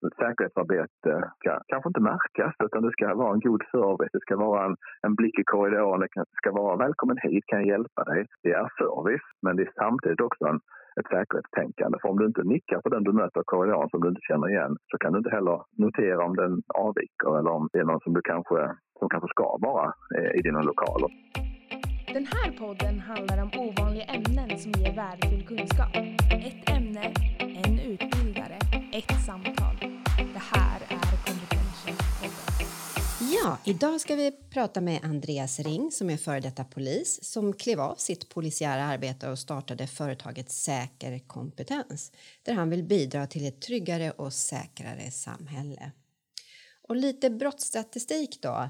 säkerhetsarbete ska kanske inte märkas utan det ska vara en god service, det ska vara en, en blick i korridoren, det ska vara välkommen hit, kan jag hjälpa dig. Det är service men det är samtidigt också en, ett säkerhetstänkande. För om du inte nickar på den du möter i korridoren som du inte känner igen så kan du inte heller notera om den avviker eller om det är någon som du kanske, som kanske ska vara eh, i dina lokaler. Den här podden handlar om ovanliga ämnen som ger värdefull kunskap. Ett ämne, en utbildning ett samtal. Det här är Kompetenspodden. Ja, idag ska vi prata med Andreas Ring som är före detta polis som klev av sitt polisiära arbete och startade företaget Säker kompetens där han vill bidra till ett tryggare och säkrare samhälle. Och lite brottsstatistik då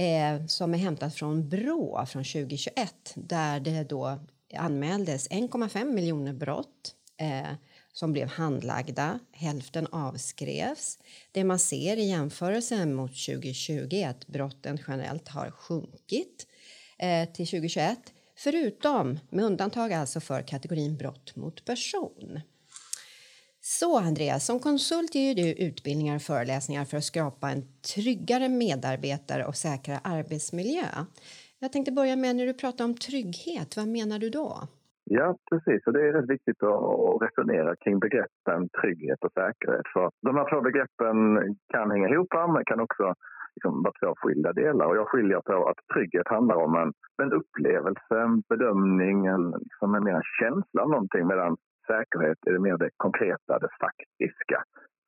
eh, som är hämtat från Brå från 2021 där det då anmäldes 1,5 miljoner brott eh, som blev handlagda. Hälften avskrevs. Det man ser i jämförelse mot 2020 är att brotten generellt har sjunkit eh, till 2021 förutom, med undantag alltså för kategorin brott mot person. Så Andreas, som konsult ger du utbildningar och föreläsningar för att skapa en tryggare medarbetare och säkrare arbetsmiljö. Jag tänkte börja med när du pratar om trygghet, vad menar du då? Ja, precis. Och det är rätt viktigt att resonera kring begreppen trygghet och säkerhet. För de här två begreppen kan hänga ihop, men kan också liksom vara två skilda delar. Och jag skiljer på att trygghet handlar om en, en upplevelse, en bedömning, en, liksom en mer känsla av någonting. Medan säkerhet är det mer det konkreta, det faktiska.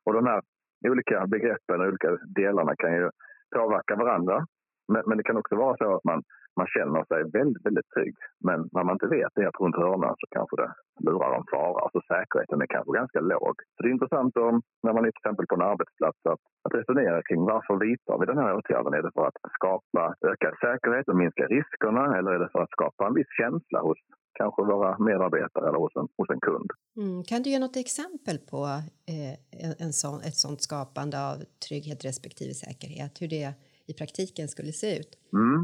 Och de här olika begreppen och olika delarna kan ju påverka varandra. Men, men det kan också vara så att man, man känner sig väldigt, väldigt trygg. Men när man inte vet det runt hörnan så kanske det lurar en fara. Alltså säkerheten är kanske ganska låg. Så det är intressant om, när man är till exempel på en arbetsplats att, att resonera kring varför vidtar vi den här åtgärden? Är det för att skapa ökad säkerhet och minska riskerna eller är det för att skapa en viss känsla hos kanske våra medarbetare eller hos en, hos en kund. Mm. Kan du ge något exempel på eh, en sån, ett sånt skapande av trygghet respektive säkerhet? Hur det i praktiken skulle se ut? Mm.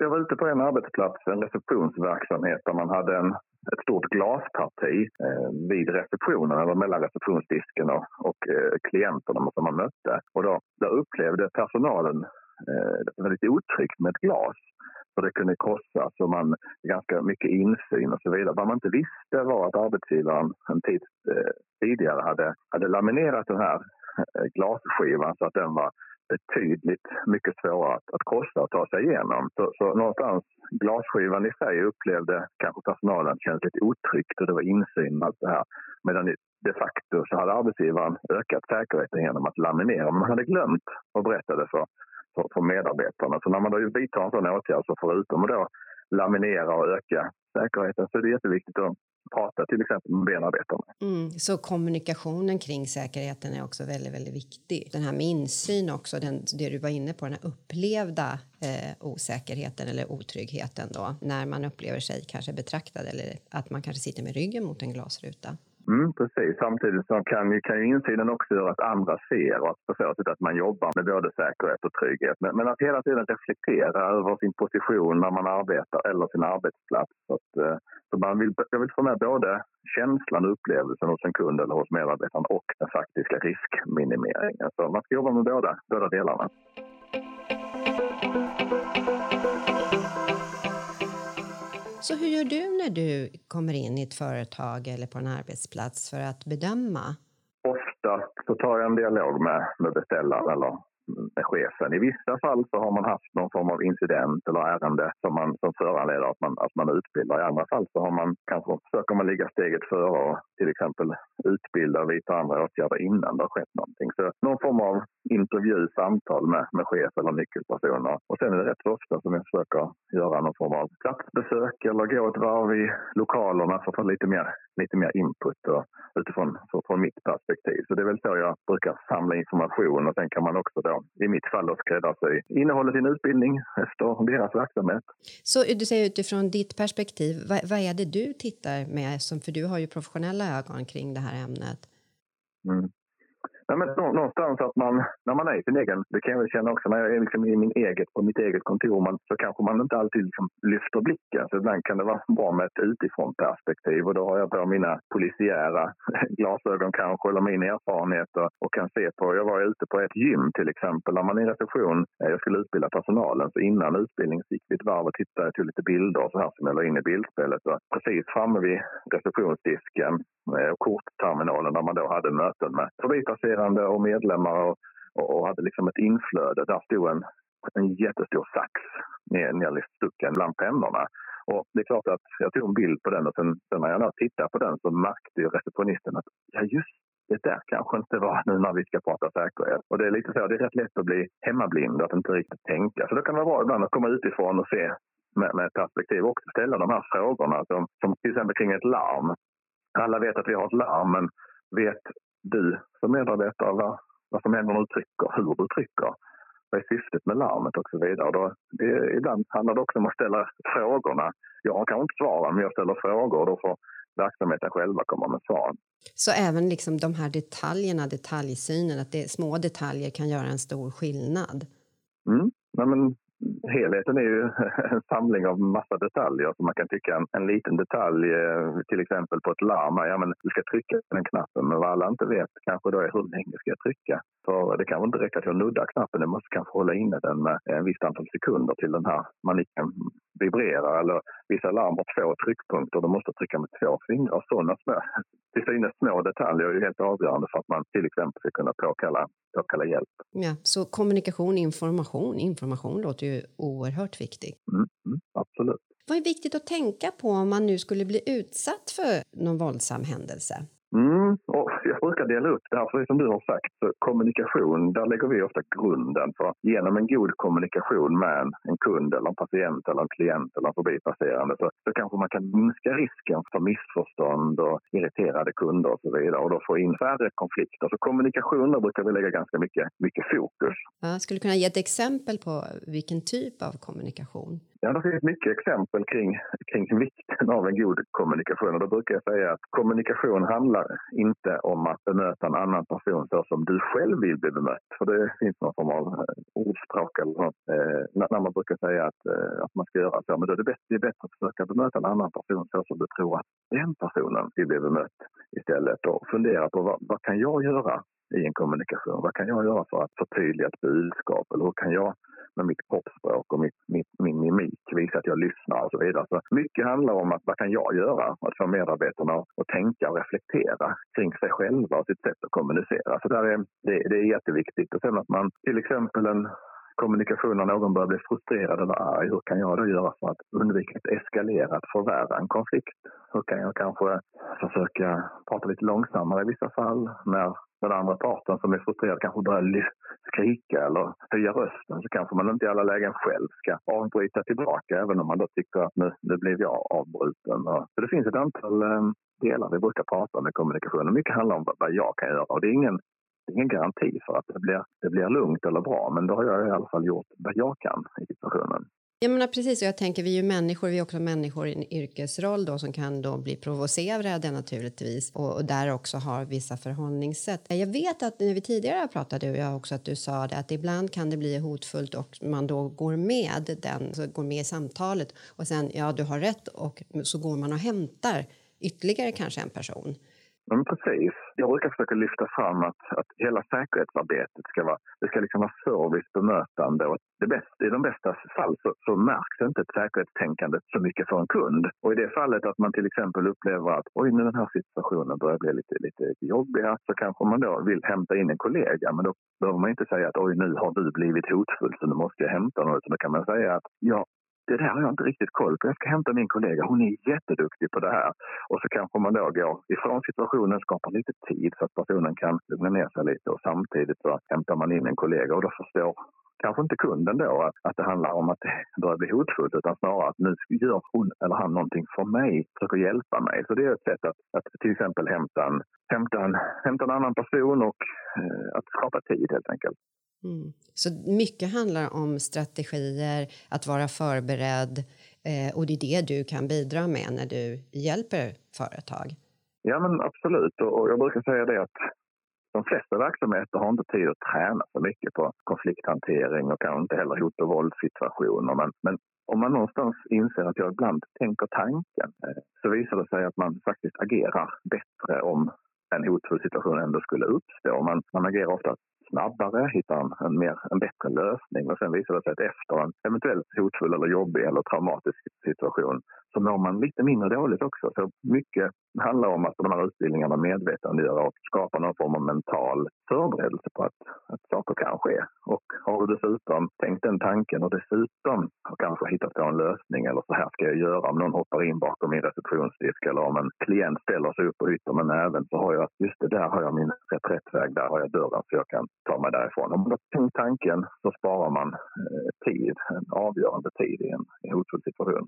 Jag var ute på en arbetsplats, en receptionsverksamhet där man hade en, ett stort glasparti eh, vid receptionen, eller mellan receptionsdisken och, och eh, klienterna som man mötte. Och då, där upplevde personalen eh, det väldigt otryggt med ett glas för det kunde krossas och man ganska mycket insyn och så vidare. Vad man inte visste var att arbetsgivaren en tid eh, tidigare hade, hade laminerat den här eh, glasskivan så att den var betydligt mycket svårare att, att krossa och ta sig igenom. Så, så någonstans, glasskivan i sig upplevde kanske personalen kändes lite otryggt och det var insyn och allt det här. Medan de facto så hade arbetsgivaren ökat säkerheten genom att laminera. Man hade glömt att berätta det för för, för medarbetarna. Så när man då vidtar en sån åtgärd så förutom att då laminera och öka säkerheten så är det jätteviktigt att parter, till exempel med medarbetarna. Mm, så kommunikationen kring säkerheten är också väldigt, väldigt viktig. Den här med insyn också, den, det du var inne på, den här upplevda eh, osäkerheten eller otryggheten då, när man upplever sig kanske betraktad eller att man kanske sitter med ryggen mot en glasruta. Mm, precis. Samtidigt så kan ju, kan ju insynen också göra att andra ser och att på så sätt att man jobbar med både säkerhet och trygghet. Men, men att hela tiden reflektera över sin position när man arbetar eller sin arbetsplats. Så, att, eh, så man vill, jag vill få med både känslan och upplevelsen hos en kund eller hos medarbetaren och den faktiska riskminimeringen. Så man ska jobba med båda, båda delarna. Så hur gör du när du kommer in i ett företag eller på en arbetsplats för att bedöma? Ofta så tar jag en dialog med, med beställaren eller med chefen. I vissa fall så har man haft någon form av incident eller ärende som, man, som föranleder att man, att man utbildar. I andra fall så har man, kanske försöker man ligga steget före och till exempel utbilda och vidta andra åtgärder innan det har skett någonting. Så någon form av intervju, samtal med, med chef eller nyckelpersoner. Och sen är det rätt ofta som jag försöker göra någon form av platsbesök eller gå ett varv i lokalerna för att få lite mer, lite mer input och, utifrån från mitt perspektiv. Så det är väl så jag brukar samla information och sen kan man också då i mitt fall skräddarsy innehållet i en utbildning efter deras verksamhet. Så du säger utifrån ditt perspektiv, vad, vad är det du tittar med? Som, för du har ju professionella ögon kring det här ämnet. Mm. Ja, men någonstans att man, när man är i sin egen, det kan jag väl känna också, när jag är liksom i min eget, på mitt eget kontor, man, så kanske man inte alltid liksom lyfter blicken. Så ibland kan det vara bra med ett utifrån perspektiv och då har jag på mina polisiära glasögon kanske, eller min erfarenhet och, och kan se på, jag var ute på ett gym till exempel, när man är i reception, eh, jag skulle utbilda personalen, så innan utbildningen gick vi ett varv och tittade, tog lite bilder och så här som jag la in i bildspelet. Och precis framme vid receptionsdisken Eh, kortterminalen där man då hade möten med förbipasserande och medlemmar och, och, hade liksom ett inflöde. Där stod en, en jättestor sax nerstucken bland pennorna. Och det är klart att jag tog en bild på den och sen, sen när jag tittade på den så märkte ju receptionisten att ja just det där kanske inte var nu när vi ska prata säkerhet. Och det är lite så, det är rätt lätt att bli hemmablind, att inte riktigt tänka. Så det kan vara bra ibland att komma utifrån och se med, med perspektiv och också ställa de här frågorna som, som till exempel kring ett larm. Alla vet att vi har ett larm, men vet du som medarbetare vad, vad som händer när du trycker, hur du trycker? Vad är syftet med larmet och så vidare. Då, det, ibland handlar det också om att ställa frågorna. Jag kanske inte svaren, men jag ställer frågor och då får verksamheten själva komma med svar. Så även liksom de här detaljerna, detaljsynen, att det, små detaljer kan göra en stor skillnad? Mm. Ja, men helheten är ju en samling av massa detaljer. Så man kan tycka en, en liten detalj, eh, till exempel på ett larm, ja men du ska trycka på den knappen. Men vad alla inte vet kanske då är hur länge ska jag trycka? För det kan inte räcka till att nudda knappen, du måste kanske hålla inne den med en visst antal sekunder till den här manicken vibrerar. Eller vissa larm har två tryckpunkter, du måste trycka med två fingrar. Sådana små, till synes små detaljer är ju helt avgörande för att man till exempel ska kunna påkalla, påkalla hjälp. Ja, så kommunikation, information, information låter ju oerhört viktigt. Mm, mm, absolut. Vad är viktigt att tänka på om man nu skulle bli utsatt för någon våldsam händelse? Mm, och jag brukar dela upp det här, för som du har sagt, så kommunikation, där lägger vi ofta grunden. För genom en god kommunikation med en, en kund, eller en patient, eller en klient eller en förbipasserande så, så kanske man kan minska risken för missförstånd och irriterade kunder och så vidare och då få in färre konflikter. Så kommunikation, där brukar vi lägga ganska mycket, mycket fokus. Jag skulle du kunna ge ett exempel på vilken typ av kommunikation? Ja, det finns mycket exempel kring, kring vikten av en god kommunikation. Och då brukar jag säga att kommunikation handlar inte om att bemöta en annan person så som du själv vill bli bemött. För det finns någon form av eh, ordspråk eller något, eh, när man brukar säga att, eh, att man ska göra så. Men då är det, bättre, det är bättre att försöka bemöta en annan person så som du tror att den personen vill bli bemött istället. Och fundera på vad, vad kan jag göra i en kommunikation? Vad kan jag göra för att förtydliga ett budskap? Eller hur kan jag med mitt kroppsspråk och mitt, mitt, min mimik visa att jag lyssnar och så vidare. Så mycket handlar om att vad kan jag göra? Att få medarbetarna att tänka och reflektera kring sig själva och sitt sätt att kommunicera. Så där är, det, det är jätteviktigt. Och sen att man till exempel en kommunikation när någon börjar bli frustrerad eller arg. Hur kan jag då göra för att undvika att eskalera, att förvärra en konflikt? Hur kan jag kanske försöka prata lite långsammare i vissa fall när den andra parten som är frustrerad kanske börjar skrika eller höja rösten så kanske man inte i alla lägen själv ska avbryta tillbaka även om man då tycker att nu, nu blev jag avbruten. Så det finns ett antal eh, delar vi brukar prata om i kommunikationen. Mycket handlar om vad jag kan göra och det är ingen ingen garanti för att det blir, det blir lugnt eller bra, men då har jag i alla fall gjort vad jag kan i situationen. Jag menar precis, och jag tänker vi är ju människor, vi är också människor i en yrkesroll då som kan då bli provocerade naturligtvis och, och där också har vissa förhållningssätt. Jag vet att när vi tidigare pratade, och jag också att du sa det, att ibland kan det bli hotfullt och man då går med den, så går med i samtalet och sen ja, du har rätt och så går man och hämtar ytterligare kanske en person. Men precis. Jag brukar försöka lyfta fram att, att hela säkerhetsarbetet ska vara, det ska liksom vara service, bemötande och det bästa, i de bästa fall så, så märks inte ett säkerhetstänkande så mycket för en kund. Och i det fallet att man till exempel upplever att oj, nu den här situationen börjar bli lite, lite, jobbig här så kanske man då vill hämta in en kollega. Men då behöver man inte säga att oj, nu har du blivit hotfull så nu måste jag hämta någon. Utan då kan man säga att jag det där har jag inte riktigt koll på. Jag ska hämta min kollega, hon är jätteduktig på det här. Och så kanske man då går ifrån situationen, skapar lite tid så att personen kan lugna ner sig lite och samtidigt så hämtar man in en kollega och då förstår kanske inte kunden då att, att det handlar om att det börjar bli hotfullt utan snarare att nu gör hon eller han någonting för mig, försöker hjälpa mig. Så det är ett sätt att, att till exempel hämta en, hämta en, hämta en annan person och eh, att skapa tid helt enkelt. Mm. Så mycket handlar om strategier, att vara förberedd eh, och det är det du kan bidra med när du hjälper företag. Ja, men absolut. Och jag brukar säga det att de flesta verksamheter har inte tid att träna så mycket på konflikthantering och kanske inte heller hot och våldssituationer. Men, men om man någonstans inser att jag ibland tänker tanken eh, så visar det sig att man faktiskt agerar bättre om en hotfull situation ändå skulle uppstå. Man, man agerar ofta snabbare, hittar en, en, mer, en bättre lösning. Och sen visar det sig att efter en eventuellt hotfull eller jobbig eller traumatisk situation så mår man lite mindre dåligt också. Så mycket handlar om att de här utbildningarna medvetandegör och skapar någon form av mental förberedelse på att, att saker kan ske. Och har du dessutom tänkt den tanken och dessutom har kanske hittat på en lösning eller så här ska jag göra om någon hoppar in bakom min receptionsdisk eller om en klient ställer sig upp och ytter med näven så har jag, just det, där har jag min reträttväg, där har jag dörren så jag kan ta mig därifrån. Om man har tänkt tanken så sparar man eh, tid, en avgörande tid i en, i en hotfull situation.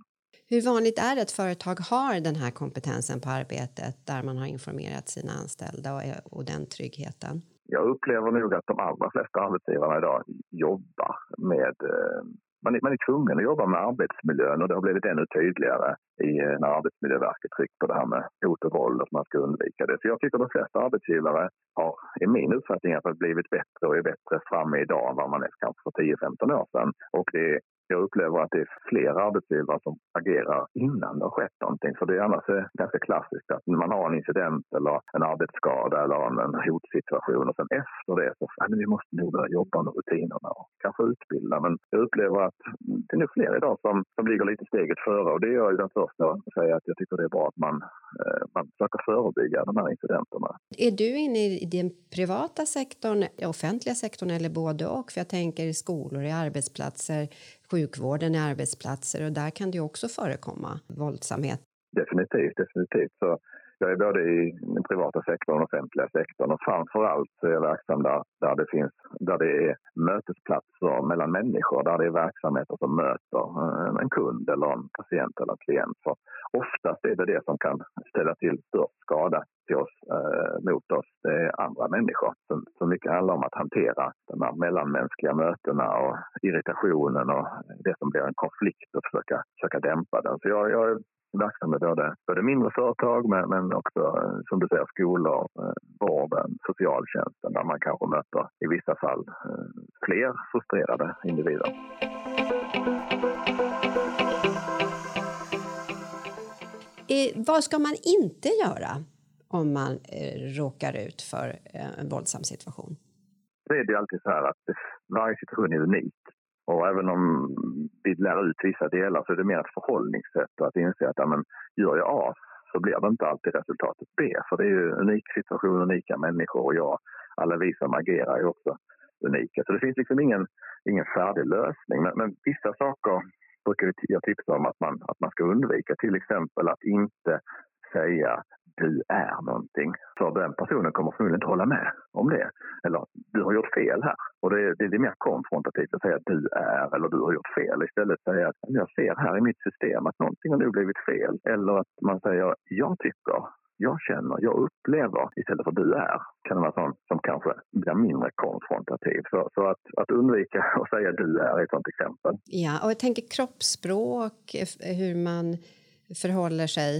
Hur vanligt är det att företag har den här kompetensen på arbetet där man har informerat sina anställda och, och den tryggheten? Jag upplever nog att de allra flesta arbetsgivarna idag jobbar med eh, man är, man är tvungen att jobba med arbetsmiljön och det har blivit ännu tydligare i, eh, när Arbetsmiljöverket tryckt på det här med hot och våld och att man ska undvika det. Så jag tycker de flesta arbetsgivare har, i min uppfattning, blivit bättre och är bättre framme idag än vad man är kanske för 10-15 år sedan. Och det jag upplever att det är fler arbetsgivare som agerar innan det har skett någonting. För det är annars eh, ganska klassiskt att man har en incident eller en arbetsskada eller en, hotsituation och sen efter det så ja, vi måste nog börja jobba med rutinerna och kanske utbilda. Men jag upplever att det är nog fler idag som, som ligger lite steget före och det är jag ju den första att säga att jag tycker det är bra att man, eh, man försöker förebygga de här incidenterna. Är du inne i den privata sektorn, offentliga sektorn eller både och? För jag tänker skolor, i arbetsplatser, sjukvården, i arbetsplatser och där kan det också förekomma våldsamhet. Definitivt, definitivt. Så jag är både i den privata sektorn och offentliga sektorn och framför allt så är jag verksam där, där, det finns, där det är mötesplatser mellan människor, där det är verksamheter som möter eh, en kund eller en patient eller en klient. Så oftast är det det som kan ställa till störst skada till oss, eh, mot oss, det är andra människor. Så, så mycket handlar om att hantera de här mellanmänskliga mötena och irritationen och det som blir en konflikt och försöka, försöka dämpa den. Så jag, jag är verksam med både, både mindre företag men, men också som du säger skolor, eh, vården, socialtjänsten där man kanske möter i vissa fall eh, fler frustrerade individer. vad ska man inte göra om man eh, råkar ut för en våldsam situation? Det är det alltid så här att varje situation är unik. Och även om vi lär ut vissa delar så är det mer ett förhållningssätt och att inse att ja, men, gör jag A så blir det inte alltid resultatet B. För det är ju en unik situation, unika människor och jag, alla vi som agerar är också unika. Så det finns liksom ingen, ingen färdig lösning. Men, men vissa saker brukar jag tipsa om att man, att man ska undvika. Till exempel att inte säga du är någonting. För den personen kommer förmodligen inte hålla med om det. Eller du har gjort fel här. Och det, det, det är mer konfrontativt att säga att du är eller du har gjort fel. Istället säga att jag ser här i mitt system att någonting har nu blivit fel. Eller att man säger jag tycker jag känner, jag upplever istället för du är kan det vara sånt som kanske blir mindre konfrontativ. Så, så att, att undvika att säga du är ett sånt exempel. Ja, och jag tänker kroppsspråk, eh, hur man förhåller sig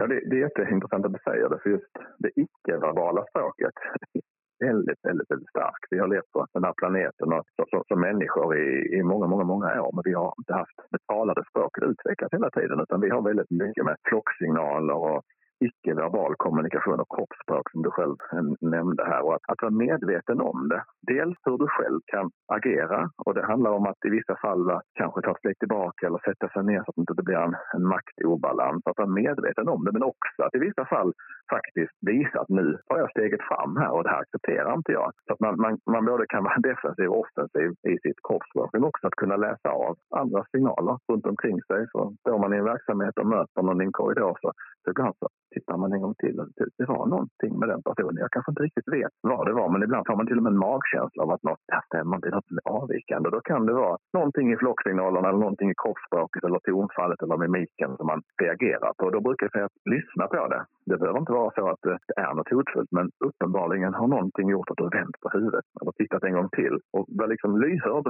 Ja, det, det är jätteintressant att du säger det, för just det icke-verbala språket är väldigt, väldigt, väldigt starkt. Vi har levt på den här planeten och, som, som människor i, i många, många, många år, men vi har inte haft det talade språket utvecklat hela tiden, utan vi har väldigt mycket med flocksignaler och icke-verbal kommunikation och kroppsspråk som du själv nämnde här. Och att, att vara medveten om det. Dels hur du själv kan agera och det handlar om att i vissa fall kanske ta ett steg tillbaka eller sätta sig ner så att det inte blir en, en maktobalans. Att vara medveten om det men också att i vissa fall faktiskt visa att nu tar jag steget fram här och det här accepterar inte jag. Så att man, man, man både kan vara defensiv och offensiv i sitt kroppsspråk men också att kunna läsa av andra signaler runt omkring sig. Så står man i en verksamhet och möter någon i en korridor så, så ibland så tittar man en gång till och det var någonting med den personen. Jag kanske inte riktigt vet vad det var, men ibland får man till och med en magkänsla av att något här stämmer inte, något är avvikande. Då kan det vara någonting i flocksignalerna eller någonting i kroppsspråket eller tonfallet eller mimiken som man reagerar på. Då brukar jag säga att lyssna på det. Det behöver inte vara så att eh, det är något hotfullt, men uppenbarligen har någonting gjort att du vänt på huvudet eller tittat en gång till och var liksom lyhörd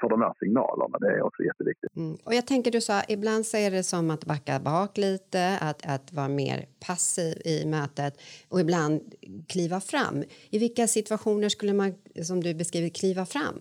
för de här signalerna. Det är också jätteviktigt. Mm. Och jag tänker du sa, ibland så är det som att backa bak lite, att, att vara mer passiv i mötet och ibland kliva fram. I vilka situationer skulle man, som du beskriver, kliva fram?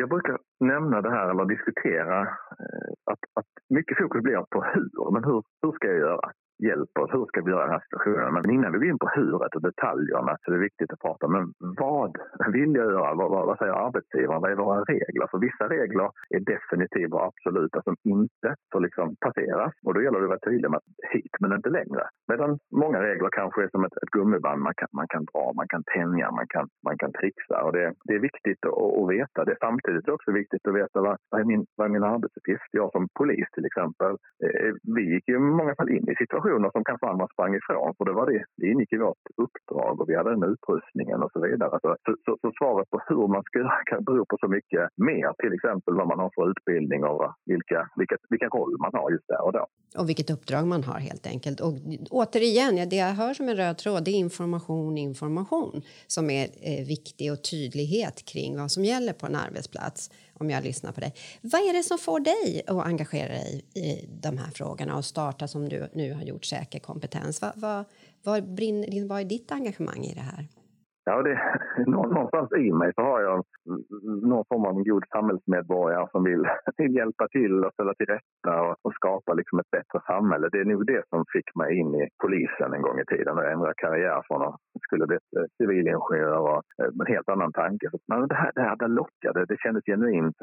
Jag brukar nämna det här eller diskutera eh, att, att mycket fokus blir på hur. Men hur, hur ska jag göra? Hjälper oss. Hur ska vi göra den här situationen? Men innan vi går in på huret och detaljerna så är det viktigt att prata om vad vill jag göra? Vad, vad, vad säger arbetsgivaren? Vad är våra regler? För vissa regler är definitiva och absoluta som inte får liksom passeras. Och då gäller det att vara tydlig med att hit men inte längre. Medan många regler kanske är som ett, ett gummiband. Man kan, man kan dra, man kan tänja, man kan, man kan trixa. Och det, det är viktigt att, att veta det. Samtidigt är det också viktigt att veta vad, vad, är min, vad är min arbetsuppgift? Jag som polis till exempel, eh, vi gick ju i många fall in i situationen situationer som kanske andra sprang ifrån. För det, var det, det ingick i vårt uppdrag och vi hade den utrustningen och så vidare. Så, så, så, svaret på hur man ska göra kan bero på så mycket mer. Till exempel vad man har för utbildning och vilka, vilka, vilken roll man har just där och då. Och vilket uppdrag man har helt enkelt. Och återigen, det jag hör som en röd tråd det är information, information som är eh, viktig och tydlighet kring vad som gäller på en arbetsplats om jag lyssnar på dig. Vad är det som får dig att engagera dig i de här frågorna och starta som du nu har gjort Säker kompetens? Vad, vad, vad, brinner, vad är ditt engagemang i det här? Ja, det, någonstans i mig så har jag någon form av en god samhällsmedborgare som vill, vill hjälpa till och ställa till rätta och, och, skapa liksom ett bättre samhälle. Det är nog det som fick mig in i polisen en gång i tiden och ändrade karriär från att skulle bli eh, civilingenjör och eh, en helt annan tanke. Men det här, det här det lockade, det kändes genuint.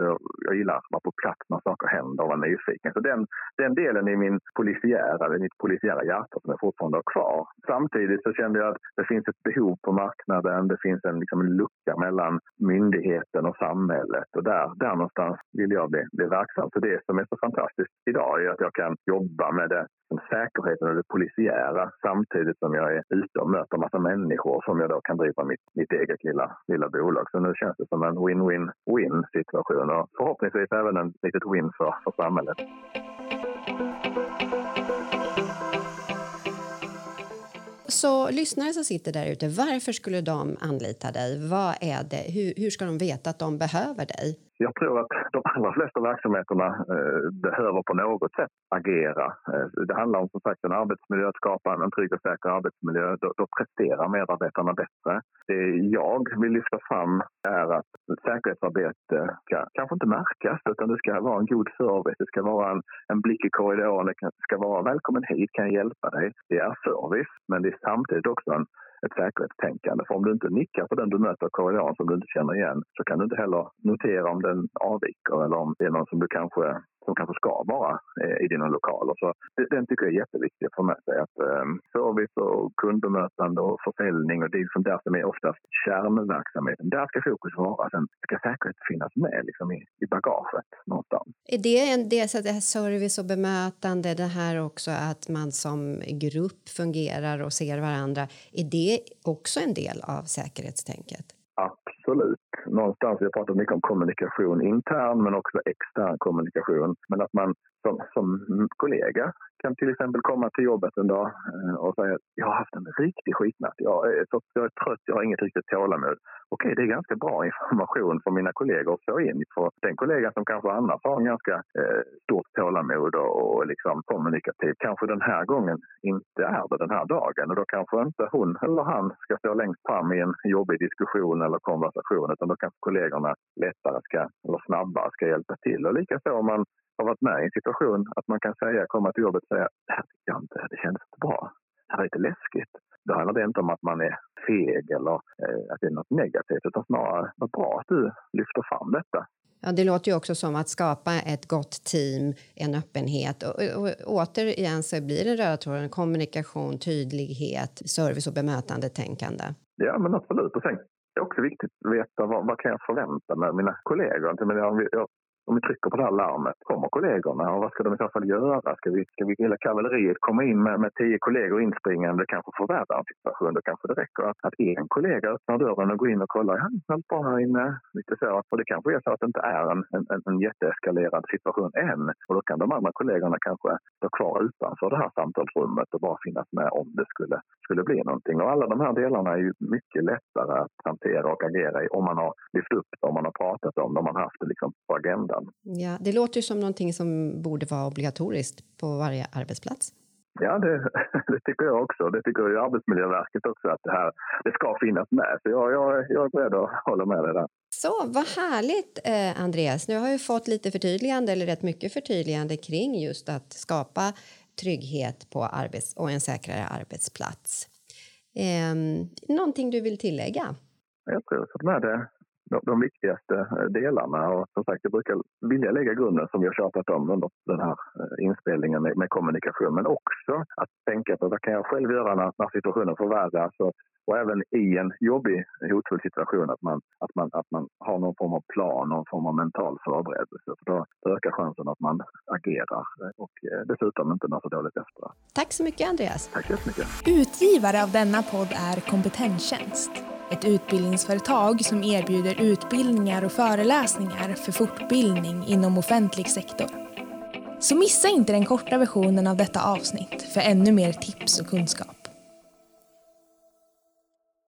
Jag gillar att vara på plats när saker händer och vara nyfiken. Så den, den delen i min polisiära, mitt polisiära hjärta som jag fortfarande har kvar. Samtidigt så kände jag att det finns ett behov på marknaden. Det finns en, liksom en lucka mellan myndigheten och samhället och där, där någonstans vill jag bli, bli verksam. Så det som är så fantastiskt idag är att jag kan jobba med det säkerheten och det polisiära samtidigt som jag är ute och möter massa människor som jag då kan driva mitt, mitt eget lilla, lilla bolag. Så nu känns det som en win-win-win situation och förhoppningsvis även en litet win för, för samhället. Så lyssnare som sitter där ute, varför skulle de anlita dig? Vad är det? Hur, hur ska de veta att de behöver dig? Jag tror att de allra flesta verksamheterna eh, behöver på något sätt agera. Eh, det handlar om som sagt en arbetsmiljö, att skapa en trygg och säker arbetsmiljö. Då, då presterar medarbetarna bättre. Det jag vill lyfta fram är att säkerhetsarbete ska kanske inte märkas utan det ska vara en god service. Det ska vara en, en blick i korridoren. Det ska vara välkommen hit, kan jag hjälpa dig? Det är service, men det är samtidigt också en ett säkerhetstänkande. För om du inte nickar på den du möter i korridoren som du inte känner igen så kan du inte heller notera om den avviker eller om det är någon som du kanske som kanske ska vara eh, i dina lokaler. Så den tycker jag är jätteviktig att få med sig. Att, eh, service och kundbemötande och försäljning och det är liksom där som är oftast kärnverksamheten. Där ska fokus vara. Sen ska säkerhet finnas med liksom i, i bagaget någonstans. Är det en del, så det här service och bemötande, det här också att man som grupp fungerar och ser varandra, är det också en del av säkerhetstänket? Absolut. Någonstans, vi har pratat mycket om kommunikation intern men också extern kommunikation. Men att man som, som kollega kan till exempel komma till jobbet en dag eh, och säga att jag har haft en riktig skitnatt. Jag är, så, jag är trött, jag har inget riktigt tålamod. Okej, det är ganska bra information för mina kollegor att få in. För den kollega som kanske annars har en ganska eh, stort tålamod och, och liksom kommunikativ kanske den här gången inte är det den här dagen. Och då kanske inte hon eller han ska stå längst fram i en jobbig diskussion eller konversation utan då kanske kollegorna lättare ska, eller snabbare ska hjälpa till. Och likaså om man har varit med i en situation att man kan säga, komma till jobbet och säga det här tycker jag inte, det känns inte bra. Det här är lite läskigt. Då handlar det inte om att man är feg eller eh, att det är något negativt utan snarare vad bra att du lyfter fram detta. Ja, det låter ju också som att skapa ett gott team, en öppenhet. Och, och, och återigen så blir det röda tråden kommunikation, tydlighet, service och bemötande tänkande. Ja, men absolut. Och sen det är också viktigt att veta vad, vad kan jag förvänta mig av mina kollegor. Om jag, om vi trycker på det här larmet, kommer kollegorna och vad ska de i så fall göra? Ska vi, ska vi hela kavalleriet komma in med, med tio kollegor inspringande kanske förvärrar en situation? Då kanske det räcker att, att en kollega öppnar dörren och går in och kollar. Ja, allt bra här inne. Lite så. Och det kanske är så att det inte är en, en, en jätteeskalerad situation än. Och då kan de andra kollegorna kanske stå kvar utanför det här samtalsrummet och bara finnas med om det skulle, skulle bli någonting. Och alla de här delarna är ju mycket lättare att hantera och agera i om man har lyft upp det, om man har pratat om det, om man har haft det liksom på agendan. Ja, det låter ju som någonting som borde vara obligatoriskt på varje arbetsplats. Ja, det, det, tycker jag också. Det tycker ju Arbetsmiljöverket också att det här det ska finnas med. Så jag, jag, jag är beredd att hålla med dig där. Så vad härligt eh, Andreas. Nu har vi fått lite förtydligande eller rätt mycket förtydligande kring just att skapa trygghet på arbets och en säkrare arbetsplats. Eh, någonting du vill tillägga? Jag tror att med det de, de viktigaste eh, delarna. Och som sagt, jag brukar vilja lägga grunden som vi har tjatat om under den här eh, inspelningen med, med kommunikation. Men också att tänka på vad kan jag själv göra när, när situationen förvärras. Och, och även i en jobbig, hotfull situation att man, att, man, att man har någon form av plan, någon form av mental förberedelse. För då, då ökar chansen att man agerar och eh, dessutom inte mår så dåligt efter. Tack så mycket Andreas. Tack så jättemycket. Utgivare av denna podd är Kompetenstjänst. Ett utbildningsföretag som erbjuder utbildningar och föreläsningar för fortbildning inom offentlig sektor. Så missa inte den korta versionen av detta avsnitt för ännu mer tips och kunskap.